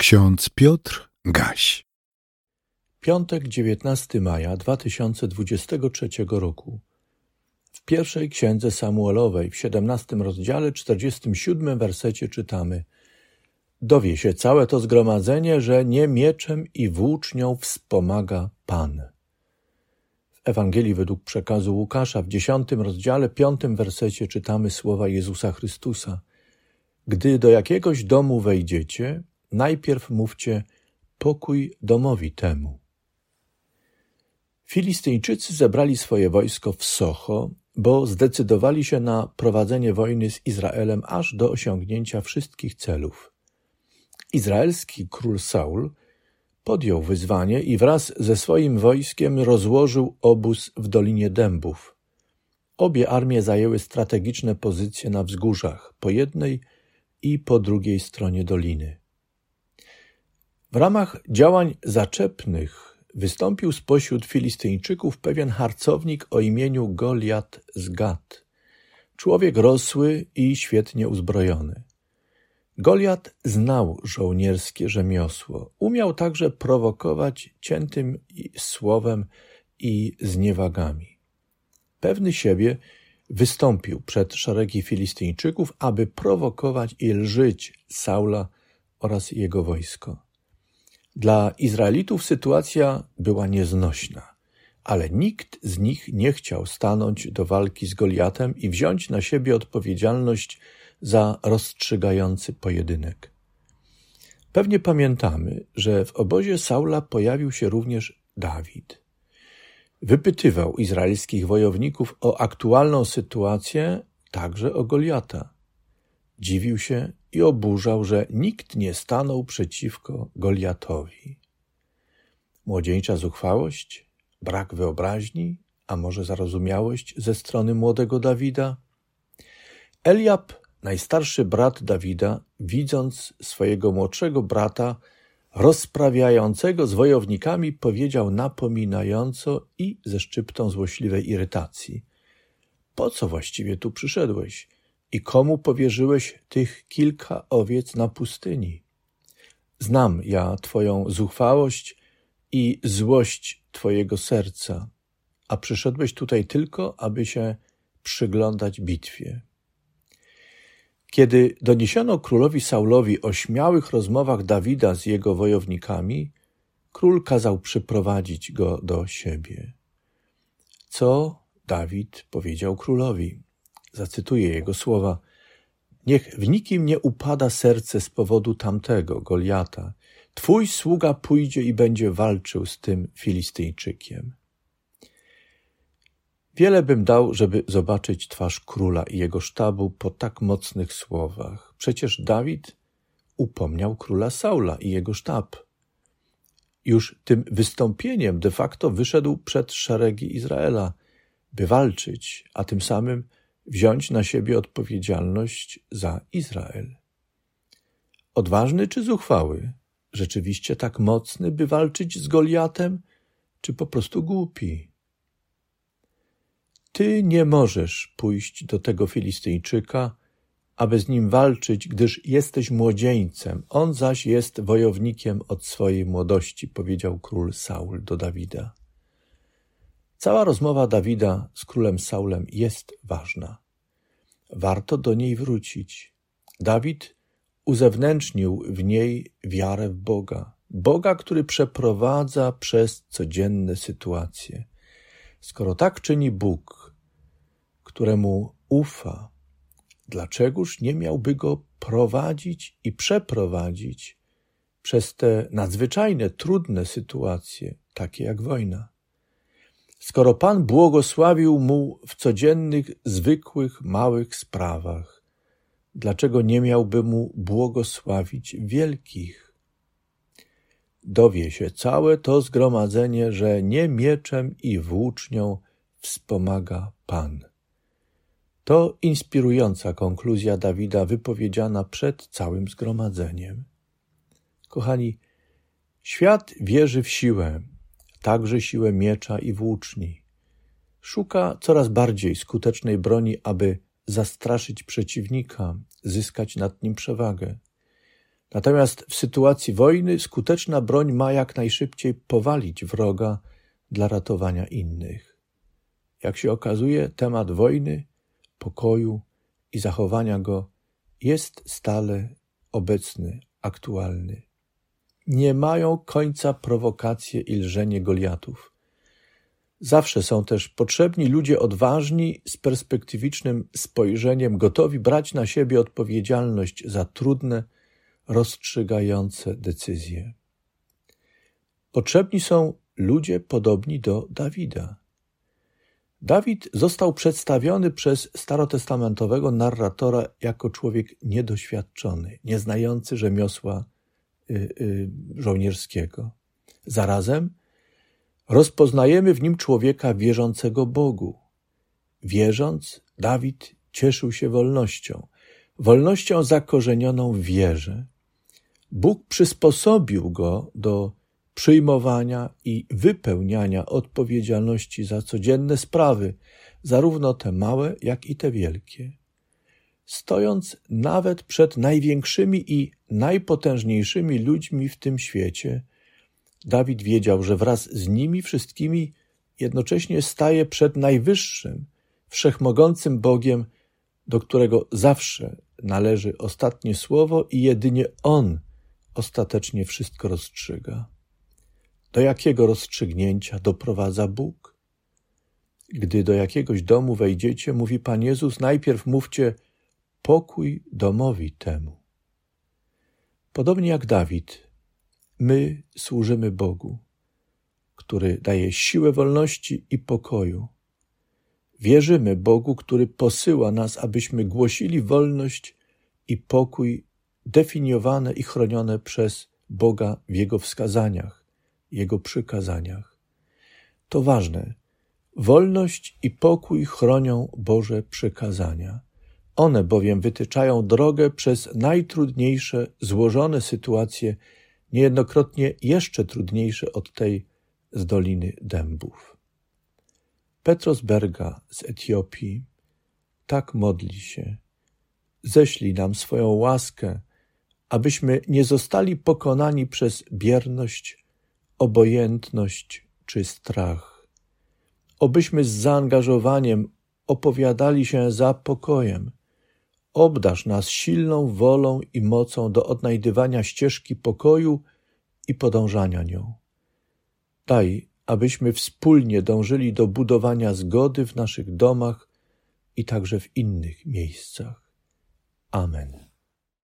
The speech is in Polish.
Ksiądz Piotr Gaś. Piątek, 19 maja 2023 roku. W pierwszej księdze Samuelowej, w 17 rozdziale, 47 wersecie czytamy: Dowie się całe to zgromadzenie, że nie mieczem i włócznią wspomaga Pan. W Ewangelii według przekazu Łukasza, w 10 rozdziale, 5 wersecie czytamy słowa Jezusa Chrystusa: Gdy do jakiegoś domu wejdziecie, najpierw mówcie pokój domowi temu. Filistyńczycy zebrali swoje wojsko w Socho, bo zdecydowali się na prowadzenie wojny z Izraelem aż do osiągnięcia wszystkich celów. Izraelski król Saul podjął wyzwanie i wraz ze swoim wojskiem rozłożył obóz w Dolinie Dębów. Obie armie zajęły strategiczne pozycje na wzgórzach, po jednej i po drugiej stronie doliny. W ramach działań zaczepnych wystąpił spośród Filistyńczyków pewien harcownik o imieniu Goliat z Gat, człowiek rosły i świetnie uzbrojony. Goliat znał żołnierskie rzemiosło, umiał także prowokować ciętym słowem i zniewagami. Pewny siebie wystąpił przed szeregi Filistyńczyków, aby prowokować i lżyć Saula oraz jego wojsko. Dla Izraelitów sytuacja była nieznośna, ale nikt z nich nie chciał stanąć do walki z Goliatem i wziąć na siebie odpowiedzialność za rozstrzygający pojedynek. Pewnie pamiętamy, że w obozie Saula pojawił się również Dawid. Wypytywał izraelskich wojowników o aktualną sytuację, także o Goliata. Dziwił się i oburzał, że nikt nie stanął przeciwko Goliatowi. Młodzieńcza zuchwałość, brak wyobraźni, a może zarozumiałość ze strony młodego Dawida? Eliab, najstarszy brat Dawida, widząc swojego młodszego brata rozprawiającego z wojownikami, powiedział napominająco i ze szczyptą złośliwej irytacji: Po co właściwie tu przyszedłeś? I komu powierzyłeś tych kilka owiec na pustyni? Znam ja Twoją zuchwałość i złość Twojego serca, a przyszedłeś tutaj tylko, aby się przyglądać bitwie. Kiedy doniesiono królowi Saulowi o śmiałych rozmowach Dawida z jego wojownikami, król kazał przyprowadzić go do siebie. Co Dawid powiedział królowi? Zacytuję jego słowa. Niech w nikim nie upada serce z powodu tamtego, Goliata. Twój sługa pójdzie i będzie walczył z tym Filistyjczykiem. Wiele bym dał, żeby zobaczyć twarz króla i jego sztabu po tak mocnych słowach. Przecież Dawid upomniał króla Saula i jego sztab. Już tym wystąpieniem de facto wyszedł przed szeregi Izraela, by walczyć, a tym samym wziąć na siebie odpowiedzialność za Izrael. Odważny czy zuchwały? Rzeczywiście tak mocny, by walczyć z Goliatem, czy po prostu głupi? Ty nie możesz pójść do tego Filistyjczyka, aby z nim walczyć, gdyż jesteś młodzieńcem, on zaś jest wojownikiem od swojej młodości, powiedział król Saul do Dawida. Cała rozmowa Dawida z królem Saulem jest ważna. Warto do niej wrócić. Dawid uzewnętrznił w niej wiarę w Boga, Boga, który przeprowadza przez codzienne sytuacje. Skoro tak czyni Bóg, któremu ufa, dlaczegoż nie miałby go prowadzić i przeprowadzić przez te nadzwyczajne, trudne sytuacje, takie jak wojna? Skoro Pan błogosławił mu w codziennych, zwykłych, małych sprawach, dlaczego nie miałby mu błogosławić wielkich? Dowie się całe to zgromadzenie, że nie mieczem i włócznią wspomaga Pan. To inspirująca konkluzja Dawida wypowiedziana przed całym zgromadzeniem. Kochani, świat wierzy w siłę, także siłę miecza i włóczni. Szuka coraz bardziej skutecznej broni, aby zastraszyć przeciwnika, zyskać nad nim przewagę. Natomiast w sytuacji wojny skuteczna broń ma jak najszybciej powalić wroga dla ratowania innych. Jak się okazuje, temat wojny, pokoju i zachowania go jest stale obecny, aktualny. Nie mają końca prowokacje i lżenie Goliatów. Zawsze są też potrzebni ludzie odważni, z perspektywicznym spojrzeniem, gotowi brać na siebie odpowiedzialność za trudne, rozstrzygające decyzje. Potrzebni są ludzie podobni do Dawida. Dawid został przedstawiony przez starotestamentowego narratora jako człowiek niedoświadczony, nieznający rzemiosła żołnierskiego. Zarazem rozpoznajemy w nim człowieka wierzącego Bogu. Wierząc, Dawid cieszył się wolnością, wolnością zakorzenioną w wierze. Bóg przysposobił go do przyjmowania i wypełniania odpowiedzialności za codzienne sprawy, zarówno te małe, jak i te wielkie. Stojąc nawet przed największymi i najpotężniejszymi ludźmi w tym świecie, Dawid wiedział, że wraz z nimi wszystkimi jednocześnie staje przed najwyższym, wszechmogącym Bogiem, do którego zawsze należy ostatnie słowo i jedynie On ostatecznie wszystko rozstrzyga. Do jakiego rozstrzygnięcia doprowadza Bóg? Gdy do jakiegoś domu wejdziecie, mówi Pan Jezus, najpierw mówcie pokój domowi temu. Podobnie jak Dawid, my służymy Bogu, który daje siłę wolności i pokoju. Wierzymy Bogu, który posyła nas, abyśmy głosili wolność i pokój definiowane i chronione przez Boga w Jego wskazaniach jego przykazaniach. To ważne. Wolność i pokój chronią Boże przykazania. One bowiem wytyczają drogę przez najtrudniejsze, złożone sytuacje, niejednokrotnie jeszcze trudniejsze od tej z Doliny Dębów. Petros Berga z Etiopii tak modli się. Ześlij nam swoją łaskę, abyśmy nie zostali pokonani przez bierność obojętność czy strach. Obyśmy z zaangażowaniem opowiadali się za pokojem. Obdasz nas silną wolą i mocą do odnajdywania ścieżki pokoju i podążania nią. Daj, abyśmy wspólnie dążyli do budowania zgody w naszych domach i także w innych miejscach. Amen.